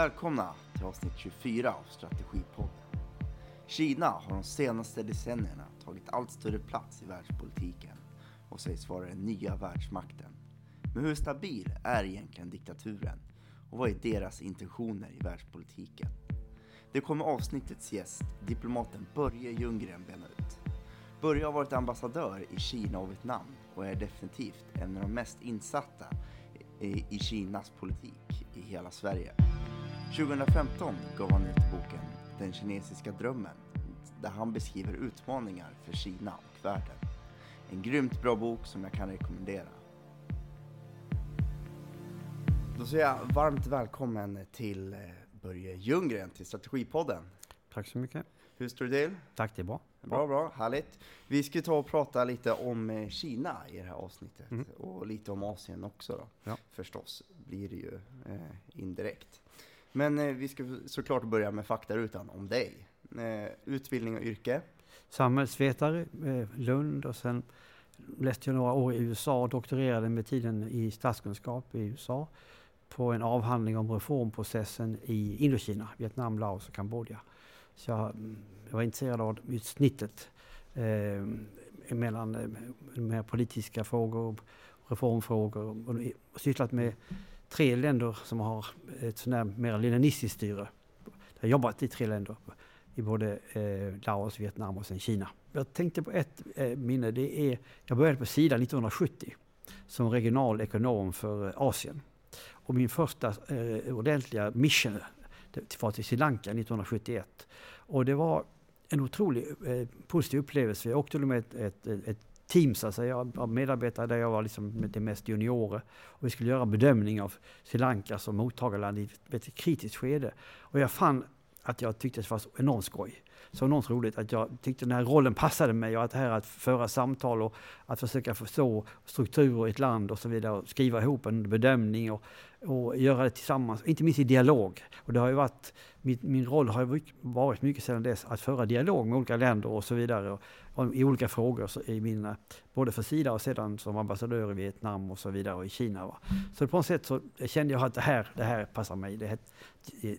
Välkomna till avsnitt 24 av Strategipodden. Kina har de senaste decennierna tagit allt större plats i världspolitiken och sägs vara den nya världsmakten. Men hur stabil är egentligen diktaturen och vad är deras intentioner i världspolitiken? Det kommer avsnittets gäst, diplomaten Börje Ljunggren bena ut. Börje har varit ambassadör i Kina och Vietnam och är definitivt en av de mest insatta i, Kinas politik i hela Sverige. 2015 gav han ut boken Den kinesiska drömmen där han beskriver utmaningar för Kina och världen. En grymt bra bok som jag kan rekommendera. Då säger jag varmt välkommen till eh, Börje Ljunggren till Strategipodden. Tack så mycket. Hur står det till? Tack, det är bra. Bra, bra, härligt. Vi ska ta och prata lite om eh, Kina i det här avsnittet Mm. och lite om Asien också då. Ja. Förstås blir det ju eh, indirekt. Men eh, vi ska såklart börja med faktarutan om dig. Eh, utbildning och yrke. Samhällsvetare, eh, Lund och sen läste jag några år i USA och doktorerade med tiden i statskunskap i USA på en avhandling om reformprocessen i Indokina, Vietnam, Laos och Kambodja. Så jag, jag var intresserad av snittet eh, mellan eh, mer politiska frågor, reformfrågor och, och sysslat med tre länder som har ett sånt där mer leninistiskt styre. Jag har jobbat i tre länder, i både eh, Laos, Vietnam och sen Kina. Jag tänkte på ett eh, minne, det är, jag började på Sida 1970 som regional ekonom för eh, Asien. Och min första eh, ordentliga mission det var till Sri Lanka 1971. Och det var en otroligt eh, positiv upplevelse. Jag åkte med ett, ett, ett team så alltså, att säga, av medarbetare där jag var liksom det mest juniorer. Och vi skulle göra bedömning av Sri Lanka som mottagarland i ett, ett kritiskt skede. Och jag fann att jag tyckte det var enormt skoj. Så enormt roligt att jag tyckte den här rollen passade mig och att det här att föra samtal och att försöka förstå strukturer i ett land och så vidare och skriva ihop en bedömning och, och göra det tillsammans, inte minst i dialog. Och det har ju varit, min, min roll har ju varit mycket sedan dess att föra dialog med olika länder och så vidare och, och i olika frågor så i mina, både för Sida och sedan som ambassadör i Vietnam och så vidare och i Kina. Va. Så på något sätt så kände jag att det här, det här passar mig. Det är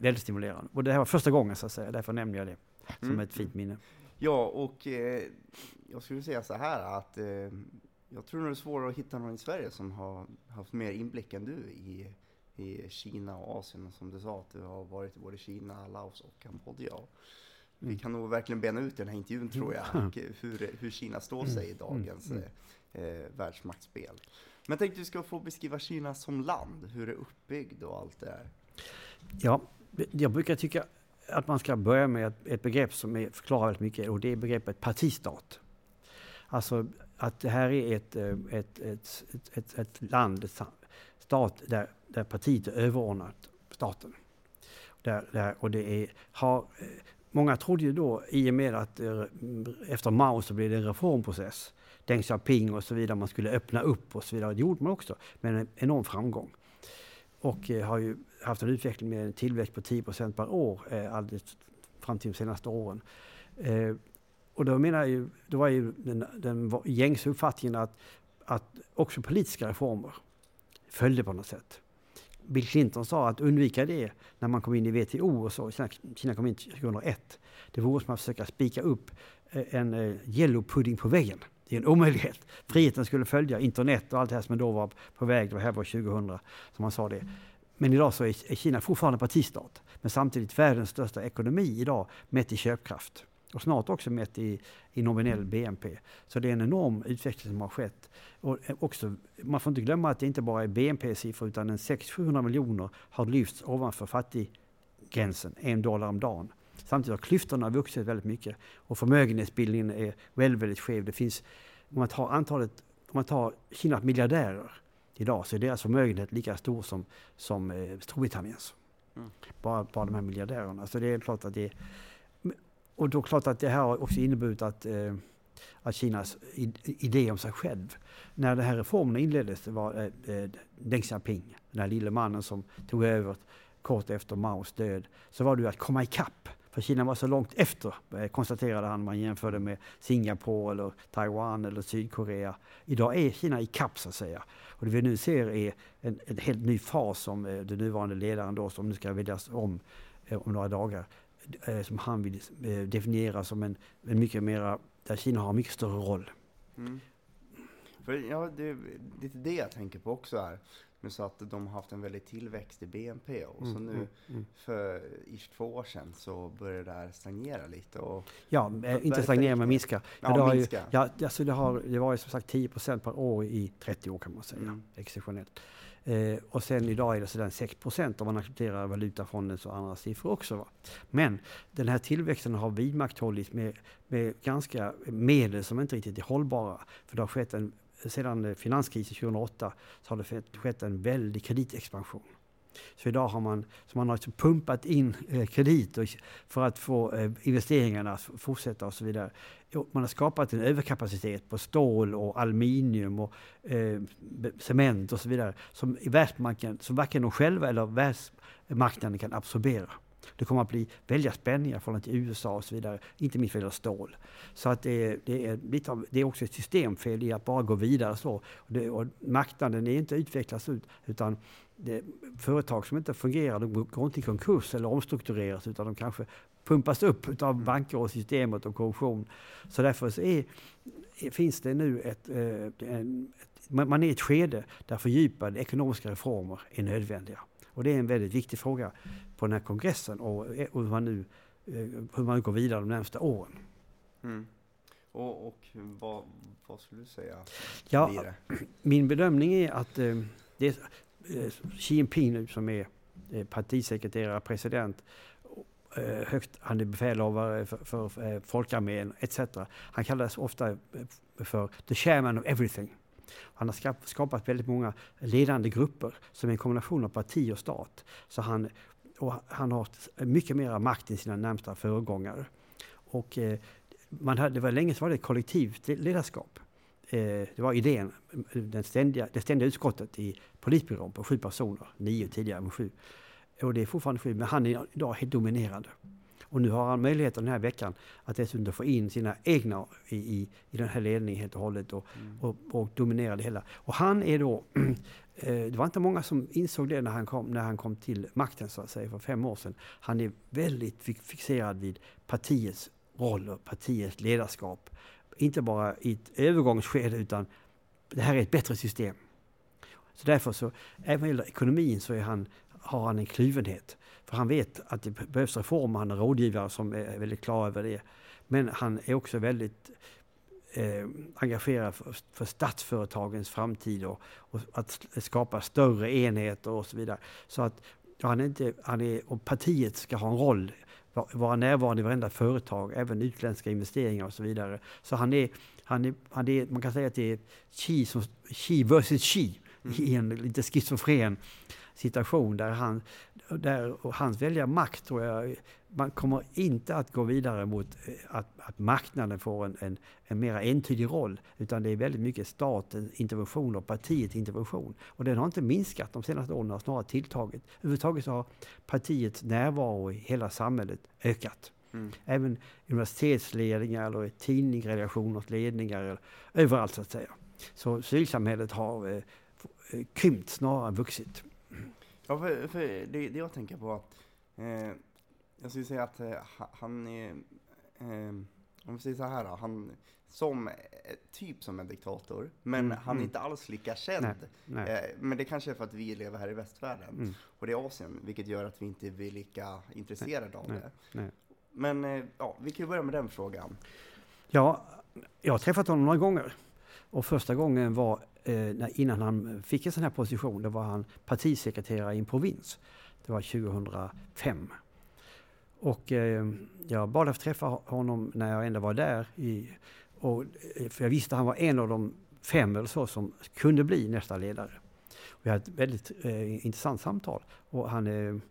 väldigt stimulerande. Och det här var första gången så att säga, därför nämner jag det som Mm. ett fint minne. Ja, och eh, jag skulle säga så här att eh, jag tror det är svårare att hitta någon i Sverige som har haft mer inblick än du i, i Kina och Asien. Och som du sa, att du har varit i både Kina, Laos och Kambodja. Vi Mm. kan nog verkligen bena ut den här intervjun tror jag, hur, hur Kina står sig i dagens Mm. eh, världsmaktsspel. Men jag tänkte att du ska få beskriva Kina som land, hur det är uppbyggd och allt det där. Ja, jag brukar tycka att man ska börja med ett, ett begrepp som är, förklarar väldigt mycket och det är begreppet partistat. Alltså att det här är ett, eh, ett, ett, ett, ett, ett land, ett stat där, där partiet är överordnat staten. Där, där, och det är, har, eh, många trodde ju då, i och med att eh, efter Mao så blev det en reformprocess, Deng Xiaoping och så vidare, man skulle öppna upp och så vidare. Det gjorde man också, med en enorm framgång. Och har ju haft en utveckling med en tillväxt på 10 per år eh, alldeles fram till de senaste åren. Eh, och då menar jag ju, då var ju den, den gängse uppfattningen att, att också politiska reformer följde på något sätt. Bill Clinton sa att undvika det när man kom in i WTO och så, Kina, Kina kom in 2001. Det vore som att försöka spika upp eh, en eh, yellow pudding på väggen. Det är en omöjlighet. Friheten skulle följa internet och allt det här som då var på väg, det var här var 2000 som man sa det. Men idag så är Kina fortfarande partistat, men samtidigt världens största ekonomi idag mätt i köpkraft och snart också mätt i, i nominell BNP. Så det är en enorm utveckling som har skett. Och eh, också, man får inte glömma att det inte bara är BNP-siffror utan en 600-700 miljoner har lyfts ovanför fattiggränsen, en dollar om dagen. Samtidigt har klyftorna vuxit väldigt mycket och förmögenhetsbildningen är väldigt, väldigt skev. Det finns, om man tar antalet, om man tar Kinas miljardärer idag så är deras förmögenhet lika stor som, som eh, Storbritanniens. Mm. Bara, bara de här miljardärerna. Så det är klart att det och då klart att det här har också inneburit att, eh, att Kinas idé om sig själv. När den här reformen inleddes, det var eh, eh, Deng Xiaoping, den här lille mannen som tog över kort efter Maos död, så var det ju att komma ikapp för Kina var så långt efter, eh, konstaterade han, man jämförde med Singapore eller Taiwan eller Sydkorea. Idag är Kina i kapp så att säga. Och det vi nu ser är en, en helt ny fas som eh, den nuvarande ledaren då, som nu ska väljas om eh, om några dagar, som han vill definiera som en, en mycket mera, där Kina har en mycket större roll. Mm. För, ja, det är lite det jag tänker på också här. Men så att de har haft en väldig tillväxt i BNP och mm, så nu mm, mm. för ish två år sedan så börjar det här stagnera lite. Och ja, äh, inte stagnera men minska. Ja, ja, det, minska. Ju, ja, alltså det, har, det var ju som sagt 10% per år i 30 år kan man säga, mm. exceptionellt. Eh, och sen idag är det sådär 6% om man accepterar valutafondens och andra siffror också. Va? Men den här tillväxten har vidmakthållits med, med ganska medel som inte riktigt är hållbara. För det har skett en sedan eh, finanskrisen 2008 så har det skett en väldig kreditexpansion. Så idag har man, så man har liksom pumpat in eh, krediter för att få eh, investeringarna att fortsätta och så vidare. Man har skapat en överkapacitet på stål och aluminium och eh, cement och så vidare som, i världsmarknaden, som varken de själva eller världsmarknaden kan absorbera. Det kommer att bli väldiga spänningar förhållande till USA och så vidare, inte minst vad gäller stål. Så att det, det, är lite av, det är också ett systemfel i att bara gå vidare så. Och, det, och marknaden är inte utvecklats ut, utan det, företag som inte fungerar, de går inte i konkurs eller omstruktureras, utan de kanske pumpas upp av mm. banker och systemet och korruption. Så därför så är, finns det nu ett, eh, en, ett, man är i ett skede där fördjupade ekonomiska reformer är nödvändiga. Och det är en väldigt viktig fråga på den här kongressen och, eh, och hur, man nu, eh, hur man går vidare de närmsta åren. Mm. Och, och vad, vad, skulle du säga? Ja, min bedömning är att eh, det är eh, Xi Jinping nu som är partisekreterare, president, högt, han är befälhavare för, för eh, folkarmén etc. Han kallas ofta för the chairman of everything. Han har skapat väldigt många ledande grupper som är en kombination av parti och stat. Så han, och han har mycket mer makt än sina närmsta föregångare. Och, eh, man hade, det var länge så var det ett kollektivt ledarskap. Eh, det var idén, den ständiga, det ständiga utskottet i politbyrån på sju personer, nio tidigare men sju. Och det är fortfarande sju, men han är idag helt dominerande. Och nu har han möjlighet den här veckan att dessutom få in sina egna i, i, i den här ledningen helt och hållet och, mm. och, och dominera det hela. Och han är då, eh, det var inte många som insåg det när han, kom, när han kom till makten så att säga för fem år sedan. Han är väldigt fixerad vid partiets roll och partiets ledarskap. Inte bara i ett övergångsskede utan det här är ett bättre system. Så därför så, även vad gäller ekonomin så är han, har han en kluvenhet. För han vet att det behövs reformer, han är rådgivare som är väldigt klar över det. Men han är också väldigt eh, engagerad för, för statsföretagens framtid och, och, att skapa större enheter och så vidare. Så att ja, han är inte, han är, och partiet ska ha en roll, vara närvarande i varenda företag, även utländska investeringar och så vidare. Så han är, han är, han är man kan säga att det är chi, som, chi versus Xi mm. i en lite schizofren situation där, han, där hans väljarmakt tror jag, man kommer inte att gå vidare mot eh, att, att marknaden får en, en, en mer entydig roll. Utan det är väldigt mycket statens intervention och partiets intervention. Och den har inte minskat de senaste åren, har snarare tilltagit. Överhuvudtaget så har partiets närvaro i hela samhället ökat. Mm. Även universitetsledningar eller tidningsredaktioners ledningar, överallt så att säga. Så civilsamhället har eh krympt snarare än vuxit. Ja, för, för det, det jag tänker på, eh, jag skulle säga att eh, han är, eh, om vi säger så här, han som eh, typ som en diktator, men mm, han är mm. inte alls lika känd. Nej, nej. Eh, men det kanske är för att vi lever här i västvärlden mm. och det är Asien, vilket gör att vi inte är lika intresserade av det. Men eh, ja, vi kan börja med den frågan. Ja, jag har träffat honom några gånger. Och första gången var eh, innan han fick en sån här position, då var han partisekreterare i en provins. Det var 2005. Och eh, jag bad att få träffa honom när jag ändå var där. I, och, eh, för jag visste att han var en av de fem eller så som kunde bli nästa ledare. Vi hade ett väldigt eh, intressant samtal. Och han är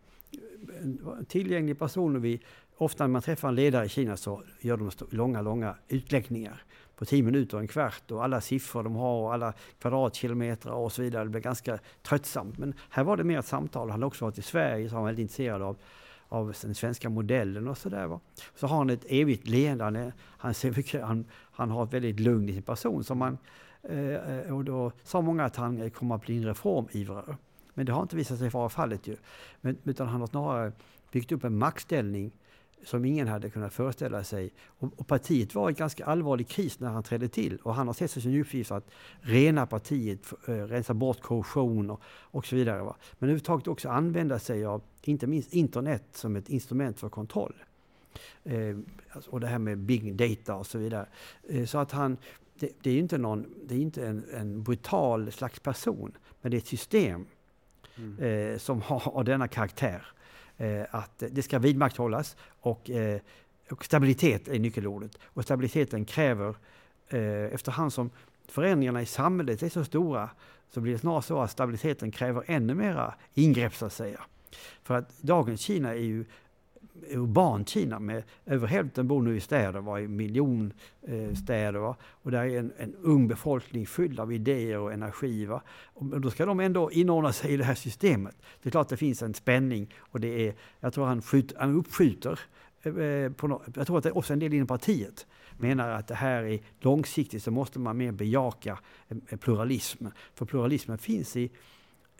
en tillgänglig person. Och vi, ofta när man träffar en ledare i Kina så gör de långa, långa utläggningar på tio minuter, och en kvart och alla siffror de har och alla kvadratkilometer och så vidare. Det blir ganska tröttsamt. Men här var det mer ett samtal. Han har också varit i Sverige så han var väldigt intresserad av, av den svenska modellen och sådär. Så har han ett evigt leende. Han, är, han, ser, han, han har ett väldigt lugn i sin person. Som man, eh, och då sa många att han kommer att bli en reformivrare. Men det har inte visat sig vara fallet ju. Men, utan han har snarare byggt upp en maktställning som ingen hade kunnat föreställa sig. Och, och, partiet var i ganska allvarlig kris när han trädde till och han har sett sig sin uppgift att rena partiet, äh, rensa bort korruption och, och så vidare. Va? Men överhuvudtaget också använda sig av inte minst internet som ett instrument för kontroll. Eh, alltså, och det här med big data och så vidare. Eh, så att han, det, det, är inte, någon, det är inte en, en brutal slags person, men det är ett system mm. eh, som har, har denna karaktär. Eh, att det ska vidmakthållas och, eh, och stabilitet är nyckelordet. Och stabiliteten kräver, eh, efterhand som förändringarna i samhället är så stora, så blir det snarare så att stabiliteten kräver ännu mera ingrepp så att säga. För att dagens Kina är ju Urbankina, med över hälften bor nu i städer, var i miljonstäder. Eh, va? Och där är en, en, ung befolkning fylld av idéer och energi. Va? Och då ska de ändå inordna sig i det här systemet. Det är klart det finns en spänning och det är, jag tror han, skjut, han uppskjuter eh, på no, jag tror att det är också en del inom partiet menar att det här är långsiktigt så måste man mer bejaka eh, pluralism. För pluralismen finns i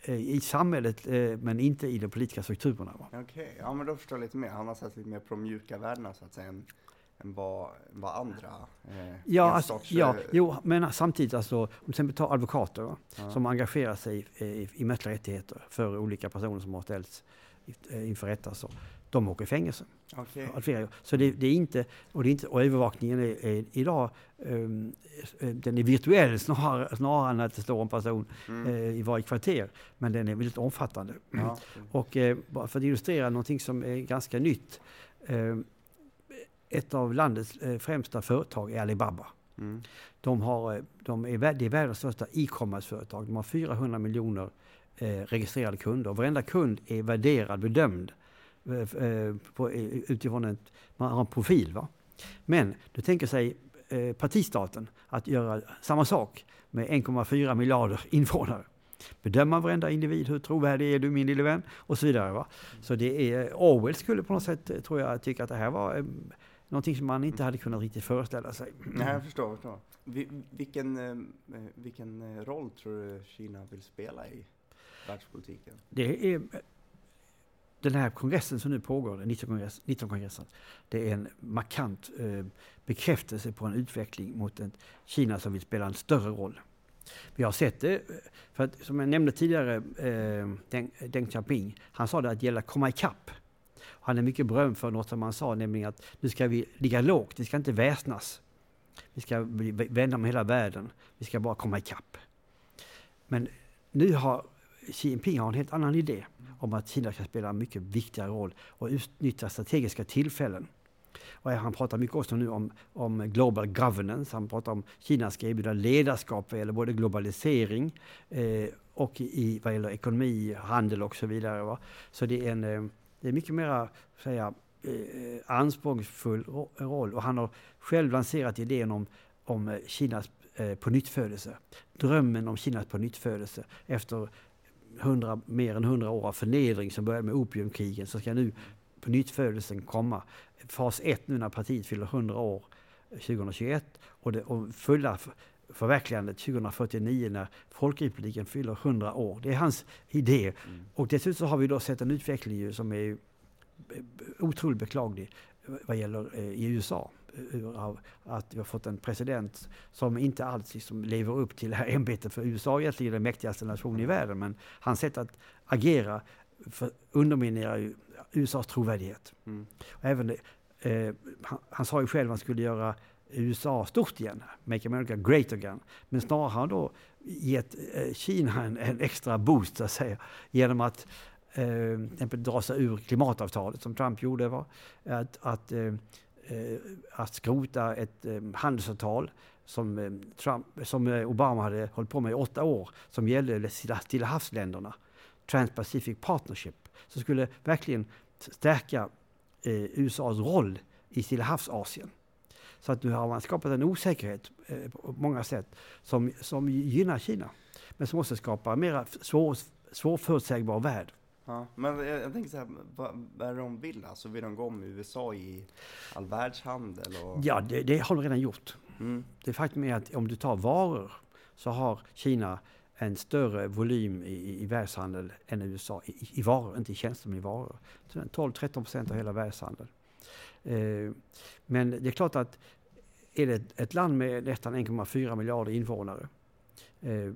i samhället eh, men inte i de politiska strukturerna. Okej, okay. ja men då förstår jag lite mer. Han har sett lite mer på de mjuka värdena så att säga än, än vad, vad andra eh, Ja, alltså, ja eh, jo, men samtidigt alltså, om till exempel tar advokater ja. som engagerar sig i, i, i mänskliga rättigheter för olika personer som har ställts inför rätta. Så de åker i fängelse. Okay. Så det, det, är inte, och, det är inte, och övervakningen är, är idag um, den är virtuell snarare, snarare än att det står en person mm. uh, i varje kvarter. Men den är väldigt omfattande. Ja. Och uh, bara för att illustrera någonting som är ganska nytt. Uh, ett av landets främsta företag är Alibaba. Mm. De, har, de är, det är världens största e-commerce-företag. De har 400 miljoner registrerade kunder. Varenda kund är värderad, bedömd på, utifrån ett, man har en profil. Va? Men du tänker sig eh, partistaten att göra samma sak med 1,4 miljarder invånare. Bedöma varenda individ, hur trovärdig är du min lille vän? Och så vidare. Va? Så det är, Orwell skulle på något sätt, tror jag, tycka att det här var eh, någonting som man inte hade kunnat riktigt föreställa sig. Nej, jag förstår. förstår. vilken, eh, vilken roll tror du Kina vill spela i världspolitiken? Det är den här kongressen som nu pågår, 19-kongressen, det är en markant eh, bekräftelse på en utveckling mot ett Kina som vill spela en större roll. Vi har sett det, eh, för att, som jag nämnde tidigare, eh, Deng, Deng Xiaoping, han sa det att gälla komma ikapp. Han är mycket berömd för något som han sa, nämligen att nu ska vi ligga lågt, vi ska inte väsnas. Vi ska bli vänner med hela världen, vi ska bara komma ikapp. Men nu har Xi Jinping har en helt annan idé om att Kina ska spela en mycket viktigare roll och utnyttja strategiska tillfällen. Och han pratar mycket också nu om, om global governance. Han pratar om att Kina ska erbjuda ledarskap vad gäller både globalisering eh, och i, vad gäller ekonomi, handel och så vidare. Va? Så det är en eh, det är mycket mer säga, eh, anspråksfull roll. Och han har själv lanserat idén om, om Kinas eh, pånyttfödelse. Drömmen om Kinas pånyttfödelse efter 100, mer än hundra år av förnedring som började med opiumkrigen så ska nu på nyttfödelsen komma. Fas 1 nu när partiet fyller 100 år 2021 och det och fulla förverkligandet 2049 när Folkrepubliken fyller 100 år. Det är hans idé. Mm. Och dessutom har vi då sett en utveckling som är otroligt beklaglig vad gäller eh, i USA av att vi har fått en president som inte alls liksom lever upp till det här ämbetet. För USA är egentligen den mäktigaste nationen i världen, men hans sätt att agera för, underminerar ju USAs trovärdighet. Mm. även, eh, han, han, sa ju själv att han skulle göra USA stort igen, Make America Great Again. Men snarare har han då gett eh, Kina en, en, extra boost, så att säga, genom att eh, dra sig ur klimatavtalet som Trump gjorde. Va? Att, att eh, Eh, att skrota ett eh, handelsavtal som, eh, Trump, som eh, Obama hade hållit på med i åtta år, som gällde Stilla havsländerna, Trans-Pacific Partnership, som skulle verkligen stärka eh, USAs roll i Stilla havsasien. Så att nu har man skapat en osäkerhet eh, på många sätt som, som gynnar Kina, men som också skapar en mer svår, svårförutsägbar värld. Ja, men jag, jag tänker så här, vad, vad är det de vill? Alltså vill de gå om USA i all världshandel? Och... Ja, det, det har de redan gjort. Mm. Det faktum är att om du tar varor så har Kina en större volym i, i världshandel än USA, i, i varor, inte i tjänster men i varor. 12-13 procent av hela världshandeln. Eh, men det är klart att är det ett land med nästan 1,4 miljarder invånare eh,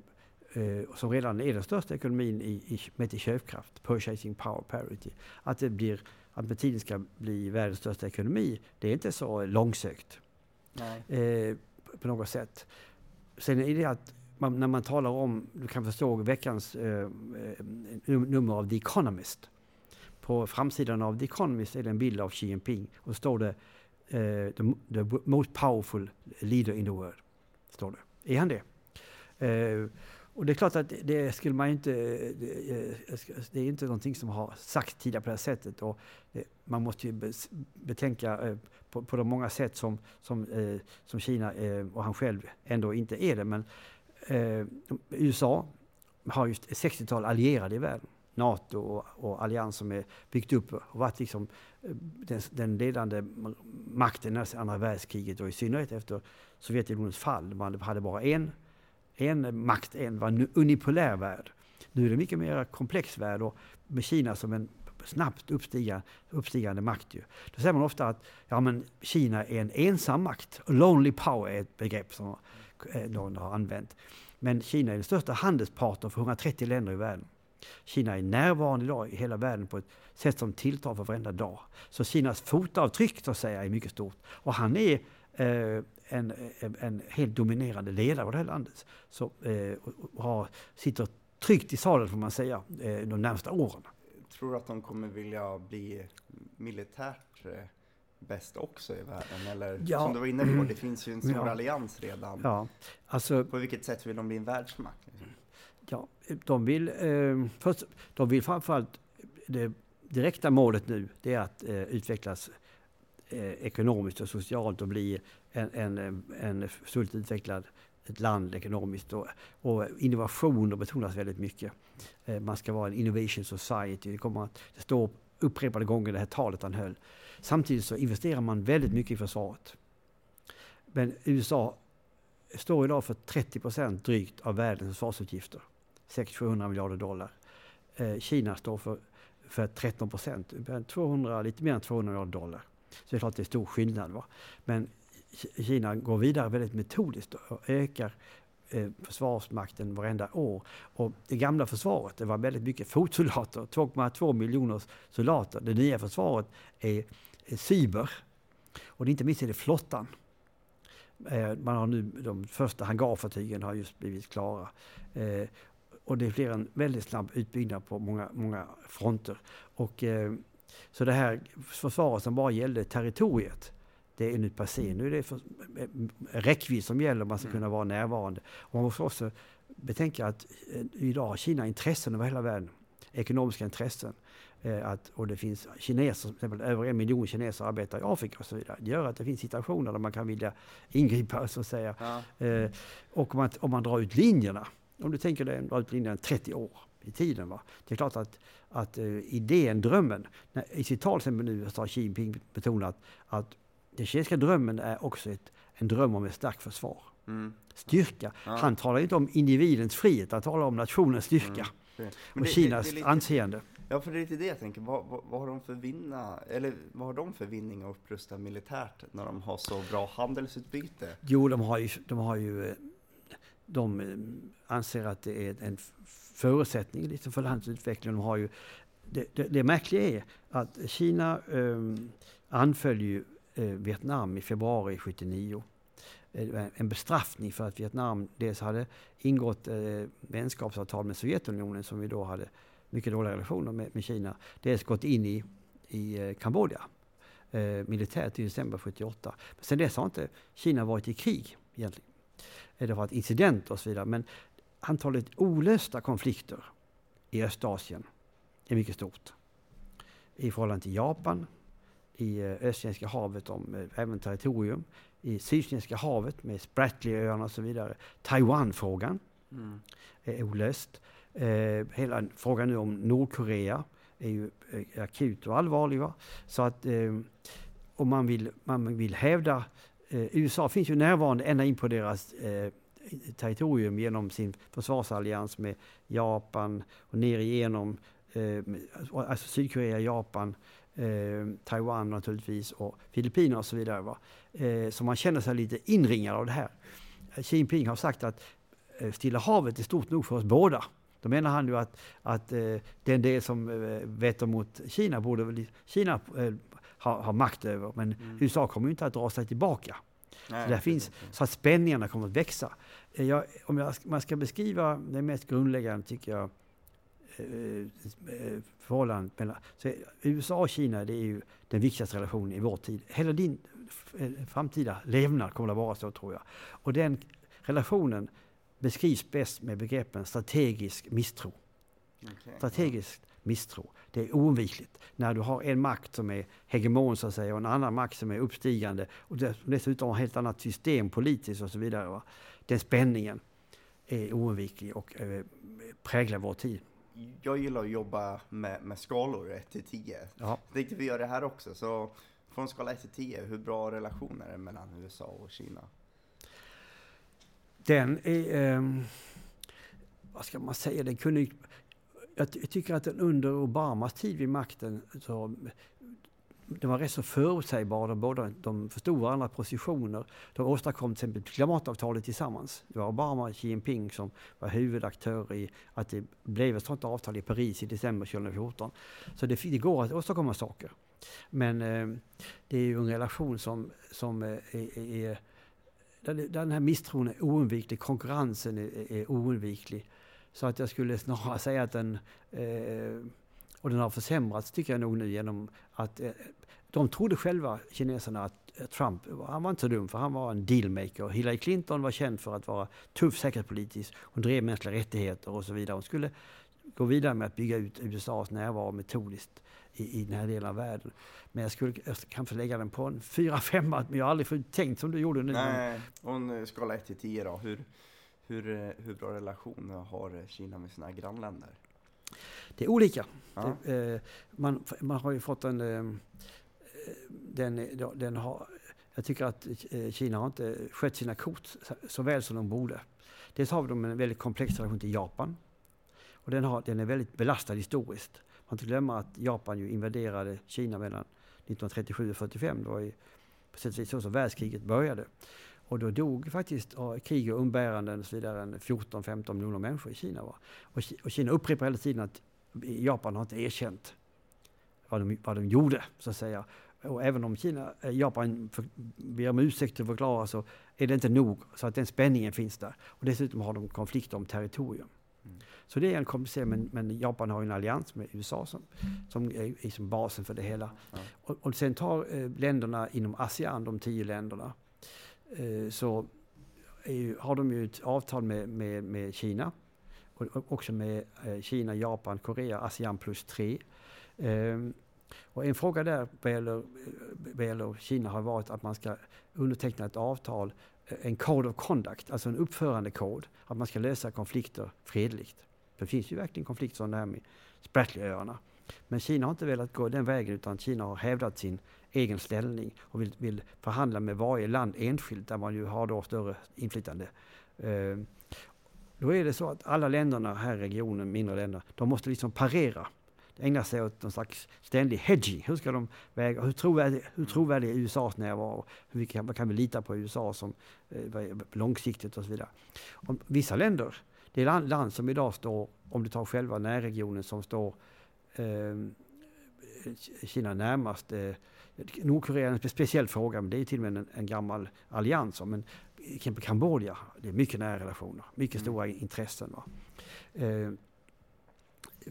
som redan är den största ekonomin i, i, mätt i köpkraft, purchasing power parity, att det blir att med tiden ska bli världens största ekonomi, det är inte så långsökt eh, på något sätt. Sen är det att man, när man talar om, du kan förstå veckans eh, eh nummer av The Economist. På framsidan av The Economist är det en bild av Xi Jinping och då står det eh, the, the, most powerful leader in the world. Står det. Är han det? Och det är klart att det skulle man inte... Det är inte någonting som har sagts tidigare på det här sättet. Och eh, man måste ju betänka eh, på, på de många sätt som, som, eh, som Kina och han själv ändå inte är det. Men USA har ju ett 60-tal allierade i världen. NATO och, och allians som är byggt upp och varit liksom den, den ledande makten efter andra världskriget och i synnerhet efter Sovjetunionens fall. Man hade bara en en makt, en var en unipolär värld. Nu är det en mycket mer komplex värld och med Kina som en snabbt uppstigande, uppstigande makt. Ju. Då säger man ofta att ja, men Kina är en ensam makt. Lonely power är ett begrepp som eh, någon har använt. Men Kina är den största handelspartnern för 130 länder i världen. Kina är närvarande idag i hela världen på ett sätt som tilltar för varenda dag. Så Kinas fotavtryck så att säga är mycket stort. Och han är eh, en, en helt dominerande ledare av det här landet. Så, eh, har, sitter tryggt i sadeln får man säga eh, de närmsta åren. Tror du att de kommer vilja bli militärt eh, bäst också i världen? Eller ja. som du var inne på, det finns ju en stor ja. allians redan. Ja. Alltså, på vilket sätt vill de bli en världsmakt? Liksom? Ja, de vill, eh, först, de vill framförallt, det direkta målet nu, det är att eh, utvecklas eh, ekonomiskt och socialt och bli en, en, eh, en fullt utvecklad ett land ekonomiskt. Och, och innovationer betonas väldigt mycket. Eh, man ska vara en innovation society. Det, kommer att, det står upprepade gånger det här talet han höll. Samtidigt så investerar man väldigt mycket i försvaret. Men USA står idag för 30 procent drygt av världens försvarsutgifter. 600-700 miljarder dollar. Eh, Kina står för, för 13 procent, lite mer än 200 miljarder dollar. Så det är klart det är stor skillnad. Va? Men Kina går vidare väldigt metodiskt och ökar eh, försvarsmakten varenda år. Och det gamla försvaret, det var väldigt mycket fotsoldater, 2,2 miljoner soldater. Det nya försvaret är, är cyber. Och det inte minst är det flottan. Eh, man har nu, de första hangarfartygen har just blivit klara. Eh, och det blir en väldigt snabb utbyggnad på många, många fronter. Och, så det här försvaret som bara gällde territoriet, det är nu passé. Nu är det för, räckvidd som gäller, man ska mm. kunna vara närvarande. Och man måste också betänka att eh, idag har Kina intressen över hela världen, ekonomiska intressen. Eh, att, och det finns kineser, till exempel över en miljon kineser arbetar i Afrika och så vidare. Det gör att det finns situationer där man kan vilja ingripa så att säga. Ja. Eh, och om man, om man drar ut linjerna, om du tänker dig dra ut linjerna 30 år i tiden. Va? Det är klart att, att uh, idén, drömmen, när, i sitt tal nu har Xi Jinping betonat att den kinesiska drömmen är också ett, en dröm om ett starkt försvar. Mm. Styrka. Ja. Han talar inte om individens frihet, han talar om nationens styrka. Mm. Och Kinas det, det lite, anseende. Ja, för det är lite det jag tänker. Vad, vad, vad, har de för vinna, eller vad har de för vinning att upprusta militärt när de har så bra handelsutbyte? Jo, de har ju, de har ju eh, de eh, anser att det är en förutsättning liksom för landets utveckling. De har ju, det, det, det märkliga är att Kina um, anföll ju Eh, Vietnam i februari 79. Eh, en bestraffning för att Vietnam dels hade ingått eh, vänskapsavtal med Sovjetunionen som vi då hade mycket dåliga relationer med, med Kina. Dels gått in i, i Kambodja militärt i december 78. Men sen dess har inte Kina varit i krig egentligen. Det har varit incidenter och så vidare. Men antalet olösta konflikter i Östasien är mycket stort. I förhållande till Japan, i eh, Östkinesiska havet om eh, även territorium, i Sydkinesiska havet med Spratleyöarna och så vidare. Taiwan-frågan mm. är olöst. Eh, hela frågan nu om Nordkorea är ju eh, akut och allvarlig. Va? Så att eh, om man vill, man vill hävda eh, USA finns ju närvarande ända in på deras eh, territorium genom sin försvarsallians med Japan och ner igenom eh, alltså Sydkorea, Japan, eh, Taiwan naturligtvis och Filippinerna och så vidare. Va? Eh, så man känner sig lite inringad av det här. Xi Jinping har sagt att eh, Stilla havet är stort nog för oss båda. Då menar han ju att, att eh, den del som eh, vetter mot Kina borde väl Kina eh, ha, ha makt över. Men mm. USA kommer ju inte att dra sig tillbaka. Nej, så, där finns, så att spänningarna kommer att växa. Eh, jag, om jag, man ska beskriva det mest grundläggande tycker jag eh, eh, förhållandet mellan USA och Kina det är ju den viktigaste relationen i vår tid. Hela din framtida levnad kommer att vara så tror jag. Och den relationen beskrivs bäst med begreppen strategisk misstro. Okay. Strategisk misstro. Det är oundvikligt när du har en makt som är hegemon så att säga och en annan makt som är uppstigande och dessutom har ett helt annat system politiskt och så vidare. Va? Den spänningen är oundviklig och eh, präglar vår tid. Jag gillar att jobba med, med skalor 1 till 10. Ja. Jag tänkte vi gör det här också. Så från skala 1 till 10, hur bra relationer är det mellan USA och Kina? Den är, eh, vad ska man säga, den kunde jag tycker att den under Obamas tid vid makten så de var rätt så förutsägbara. De, båda, de förstod varandras positioner. De åstadkom till exempel klimatavtalet tillsammans. Det var Obama och Xi Jinping som var huvudaktörer i att det blev ett sådant avtal i Paris i december 2014. Så det, det går att åstadkomma saker. Men eh, det är ju en relation som, som eh, är, är där den här misstron är oundviklig, konkurrensen är, är oundviklig. Så att jag skulle snarare säga att den, eh, och den har försämrats tycker jag nog nu genom att eh, de trodde själva, kineserna, att eh, Trump, han var inte så dum för han var en dealmaker. Hillary Clinton var känd för att vara tuff säkerhetspolitiskt. Hon drev mänskliga rättigheter och så vidare. Hon skulle gå vidare med att bygga ut USAs närvaro metodiskt i, i den här delen av världen. Men jag skulle jag kanske lägga den på en 4-5, men jag har aldrig tänkt som du gjorde nu. Nej, och en skala 1 till 10 då? Hur, hur, eh, hur bra relation har Kina med sina grannländer? Det är olika. Ja. Det, eh, man, man har ju fått en... Eh, den, den har, jag tycker att eh, Kina har inte skött sina kort så, så väl som de borde. Dels har de en väldigt komplex relation till Japan. Och den, har, den är väldigt belastad historiskt. Man får inte glömma att Japan ju invaderade Kina mellan 1937 och 1945. Det var ju på sätt och vis så som världskriget började. Och då dog faktiskt av krig och umbäranden och så vidare 14-15 miljoner människor i Kina. Va? Och, Kina upprepar hela tiden att Japan har inte erkänt vad de, vad de gjorde, så att säga. Och även om Kina, eh, Japan för, ber om ursäkt och förklarar så är det inte nog. Så att den spänningen finns där. Och dessutom har de konflikter om territorium. Mm. Så det är en komplicerad, men, men, Japan har en allians med USA som, som är, är som basen för det hela. Ja. Och, och sen tar eh, länderna inom ASEAN, de tio länderna, Eh, så ju, har de ju ett avtal med, med, med Kina och också med eh, Kina, Japan, Korea, ASEAN plus 3. Ehm, och en fråga där vad gäller, vad gäller Kina har varit att man ska underteckna ett avtal, eh, en code of conduct, alltså en uppförandekod, att man ska lösa konflikter fredligt. Det finns ju verkligen konflikter som det här med Spratlyöarna. Men Kina har inte velat gå den vägen utan Kina har hävdat sin egen ställning och vill, vill förhandla med varje land enskilt där man ju har då större inflytande. Eh, då är det så att alla länderna här i regionen, mindre länder, de måste liksom parera. Ägna sig åt någon slags ständig hedging. Hur ska de väga, hur trovärdig, hur trovärdig är USAs närvaro? Hur kan, kan vi lita på USA som eh, långsiktigt och så vidare. Om, vissa länder, det är land, land som idag står, om du tar själva närregionen, som står eh, Kina närmast eh, Nordkorea är en speciell fråga, men det är till och med en, en gammal allians. Men exempel Kambodja, det är mycket nära relationer, mycket mm. stora intressen. Va? Eh,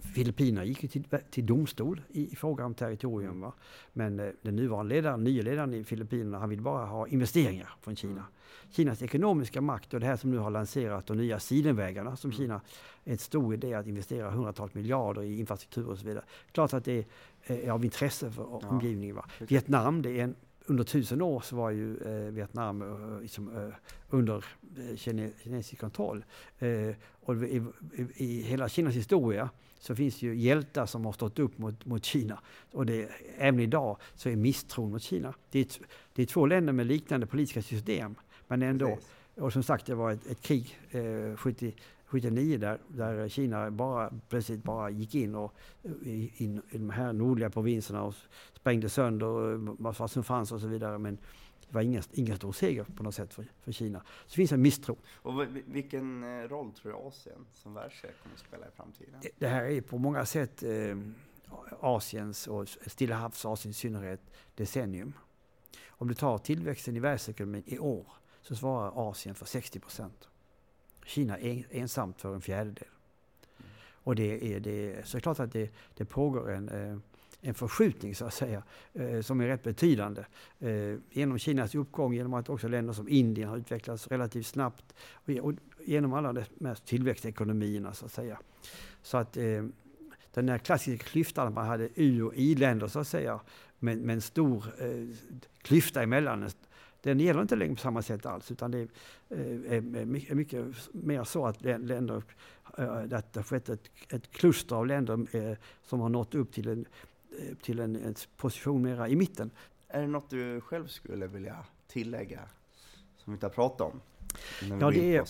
Filippinerna gick ju till, till domstol i, i fråga om territorium. Va? Men eh, den nuvarande ledaren, nya ledaren i Filippinerna, han vill bara ha investeringar från Kina. Mm. Kinas ekonomiska makt och det här som nu har lanserat, de nya sidenvägarna som mm. Kina, är en stor idé att investera hundratals miljarder i infrastruktur och så vidare. Klart att det är av intresse för ja. omgivningen. Va? Vietnam, det är en under tusen år så var ju eh, Vietnam eh, liksom, eh, under eh, kine, kinesisk kontroll. Eh, och i, i, i, hela Kinas historia så finns det ju hjältar som har stått upp mot, mot Kina. Och det, även idag så är misstron mot Kina. Det är, det är två länder med liknande politiska system. Men ändå, Precis. och som sagt det var ett, ett krig eh, 70, 79 där, där Kina bara, plötsligt bara gick in och, i, in, i de här nordliga provinserna och sprängde sönder vad som fanns och så vidare. Men det var ingen, ingen stor seger på något sätt för, för Kina. Så det finns en misstro. Och vilken eh, roll tror du Asien som världsdel kommer att spela i framtiden? Det här är på många sätt eh, Asiens och Stilla havs-Asiens i synnerhet decennium. Om du tar tillväxten i världsekonomin i år så svarar Asien för 60 procent. Kina ensamt för en fjärdedel. Mm. Och det är, det är såklart att det, det pågår en, eh, en förskjutning så att säga, eh, som är rätt betydande. Eh, genom Kinas uppgång, genom att också länder som Indien har utvecklats relativt snabbt och genom alla de mest tillväxtekonomierna så att säga. Så att den där klassiska klyftan man hade U och I-länder så att säga, med, med en stor klyfta emellan den gäller inte längre på samma sätt alls utan det är, mycket, mycket mer så att länder, att det har skett ett, ett kluster av länder som har nått upp till en, till en, en position mera i mitten. Är det något du själv skulle vilja tillägga som vi inte har pratat om? Ja, det är,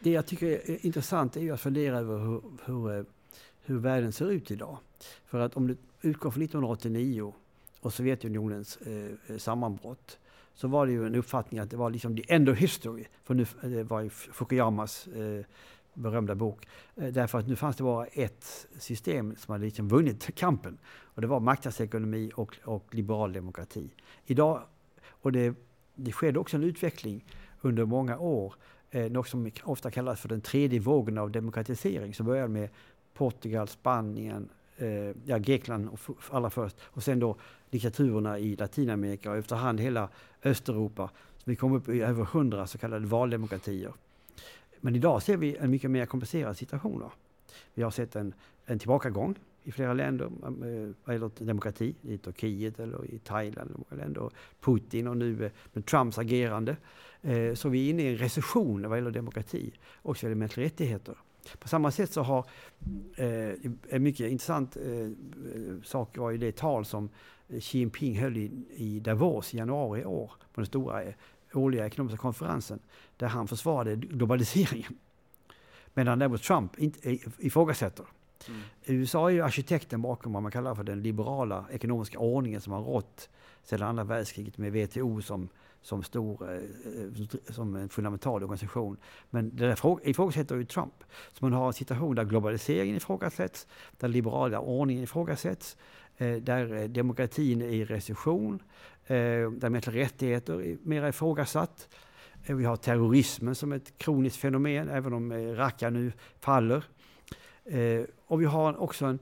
det jag tycker är intressant är ju att fundera över hur, hur, hur världen ser ut idag. För att om du utgår från 1989 och Sovjetunionens eh, sammanbrott så var det ju en uppfattning att det var liksom the end of history. För nu, eh, det var ju Fukuyamas eh, berömda bok. Eh, därför att nu fanns det bara ett system som hade liksom vunnit kampen. Och det var marknadsekonomi och, och liberal demokrati. Idag, och det, det skedde också en utveckling under många år. Eh, något som ofta kallas för den tredje vågen av demokratisering. Som började med Portugal, Spanien, eh, ja, Grekland allra först. Och sen då diktaturerna i Latinamerika och efterhand hela Östeuropa. Så vi kom upp i över hundra så kallade valdemokratier. Men idag ser vi en mycket mer komplicerad situation. Då. Vi har sett en, en tillbakagång i flera länder eh, vad gäller demokrati, i Turkiet eller i Thailand, och många länder, Putin och nu eh, med Trumps agerande. Eh, så vi är inne i en recession vad gäller demokrati och vad gäller mänskliga rättigheter. På samma sätt så har eh, en mycket intressant eh, sak var ju det tal som Xi Jinping höll i, i Davos i januari i år på den stora eh, årliga ekonomiska konferensen där han försvarade globaliseringen. Medan däremot Trump inte ifrågasätter. Mm. USA är ju arkitekten bakom vad man kallar för den liberala ekonomiska ordningen som har rått sedan andra världskriget med WTO som, som, stor, eh, eh, som en fundamental organisation. Men det där ifrågasätter ju Trump. Så man har en situation där globaliseringen ifrågasätts, där liberala ordningen ifrågasätts, eh, där demokratin är i recession, där mänskliga rättigheter är mer ifrågasatt. Vi har terrorismen som ett kroniskt fenomen, även om Raqqa nu faller. Och vi har också en,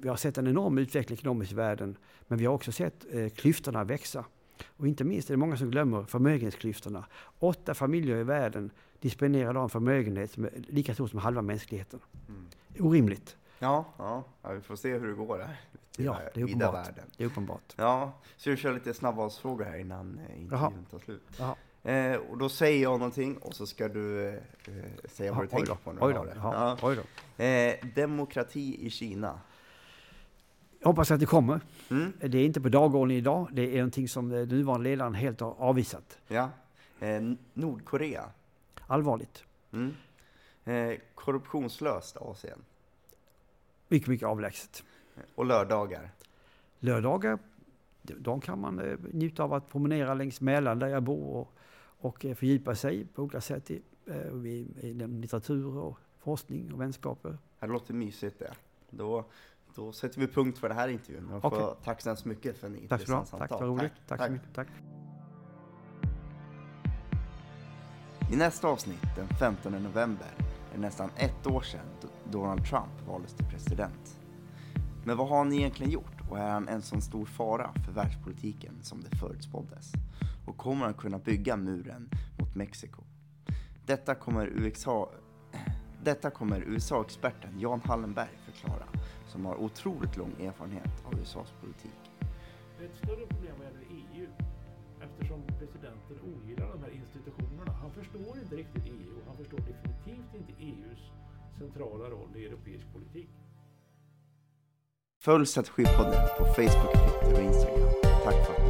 vi har sett en enorm utveckling ekonomiskt i världen, men vi har också sett klyftorna växa. Och inte minst är det många som glömmer förmögenhetsklyftorna. Åtta familjer i världen disponerar en förmögenhet som är lika stor som halva mänskligheten. Mm. Orimligt. Ja, ja, vi får se hur det går där ja, det är uppenbart. världen. Det är uppenbart. Ja, så jag kör lite snabbvalsfrågor här innan eh, intervjun tar slut. Eh, och då säger jag någonting och så ska du eh, säga vad du tänker på. Oj då. Ja. Oj då. Eh, demokrati i Kina. Jag hoppas att det kommer. Mm. Det är inte på dagordningen idag. Det är någonting som den nuvarande ledaren helt har avvisat. Ja. Eh, Nordkorea. Allvarligt. Mm. Eh, korruptionslöst Asien. Mycket, mycket avlägset. Och lördagar? Lördagar, de kan man eh, njuta av att promenera längs Mälaren där jag bor och, och eh, fördjupa sig på olika sätt i, eh, i, i litteratur och forskning och vänskaper. Det låter mysigt det. Då, då sätter vi punkt för den här intervjun. Jag okay. Tack så hemskt mycket för en intressant samtal. Tack, det var roligt. Tack, tack, tack. så mycket. Tack. I nästa avsnitt, den 15 november, är det nästan ett år sedan Donald Trump valdes till president. Men vad har han egentligen gjort och är han en sån stor fara för världspolitiken som det förutspåddes? Och kommer han kunna bygga muren mot Mexiko? Detta kommer USA detta kommer USA-experten Jan Hallenberg förklara, som har otroligt lång erfarenhet av USAs politik. Ett större problem vad gäller EU eftersom presidenten ogillar de här institutionerna. Han förstår inte riktigt EU och han förstår definitivt inte EUs centrala roll i europeisk politik. Följ Strategipodden på Facebook, Twitter och Instagram. Tack för att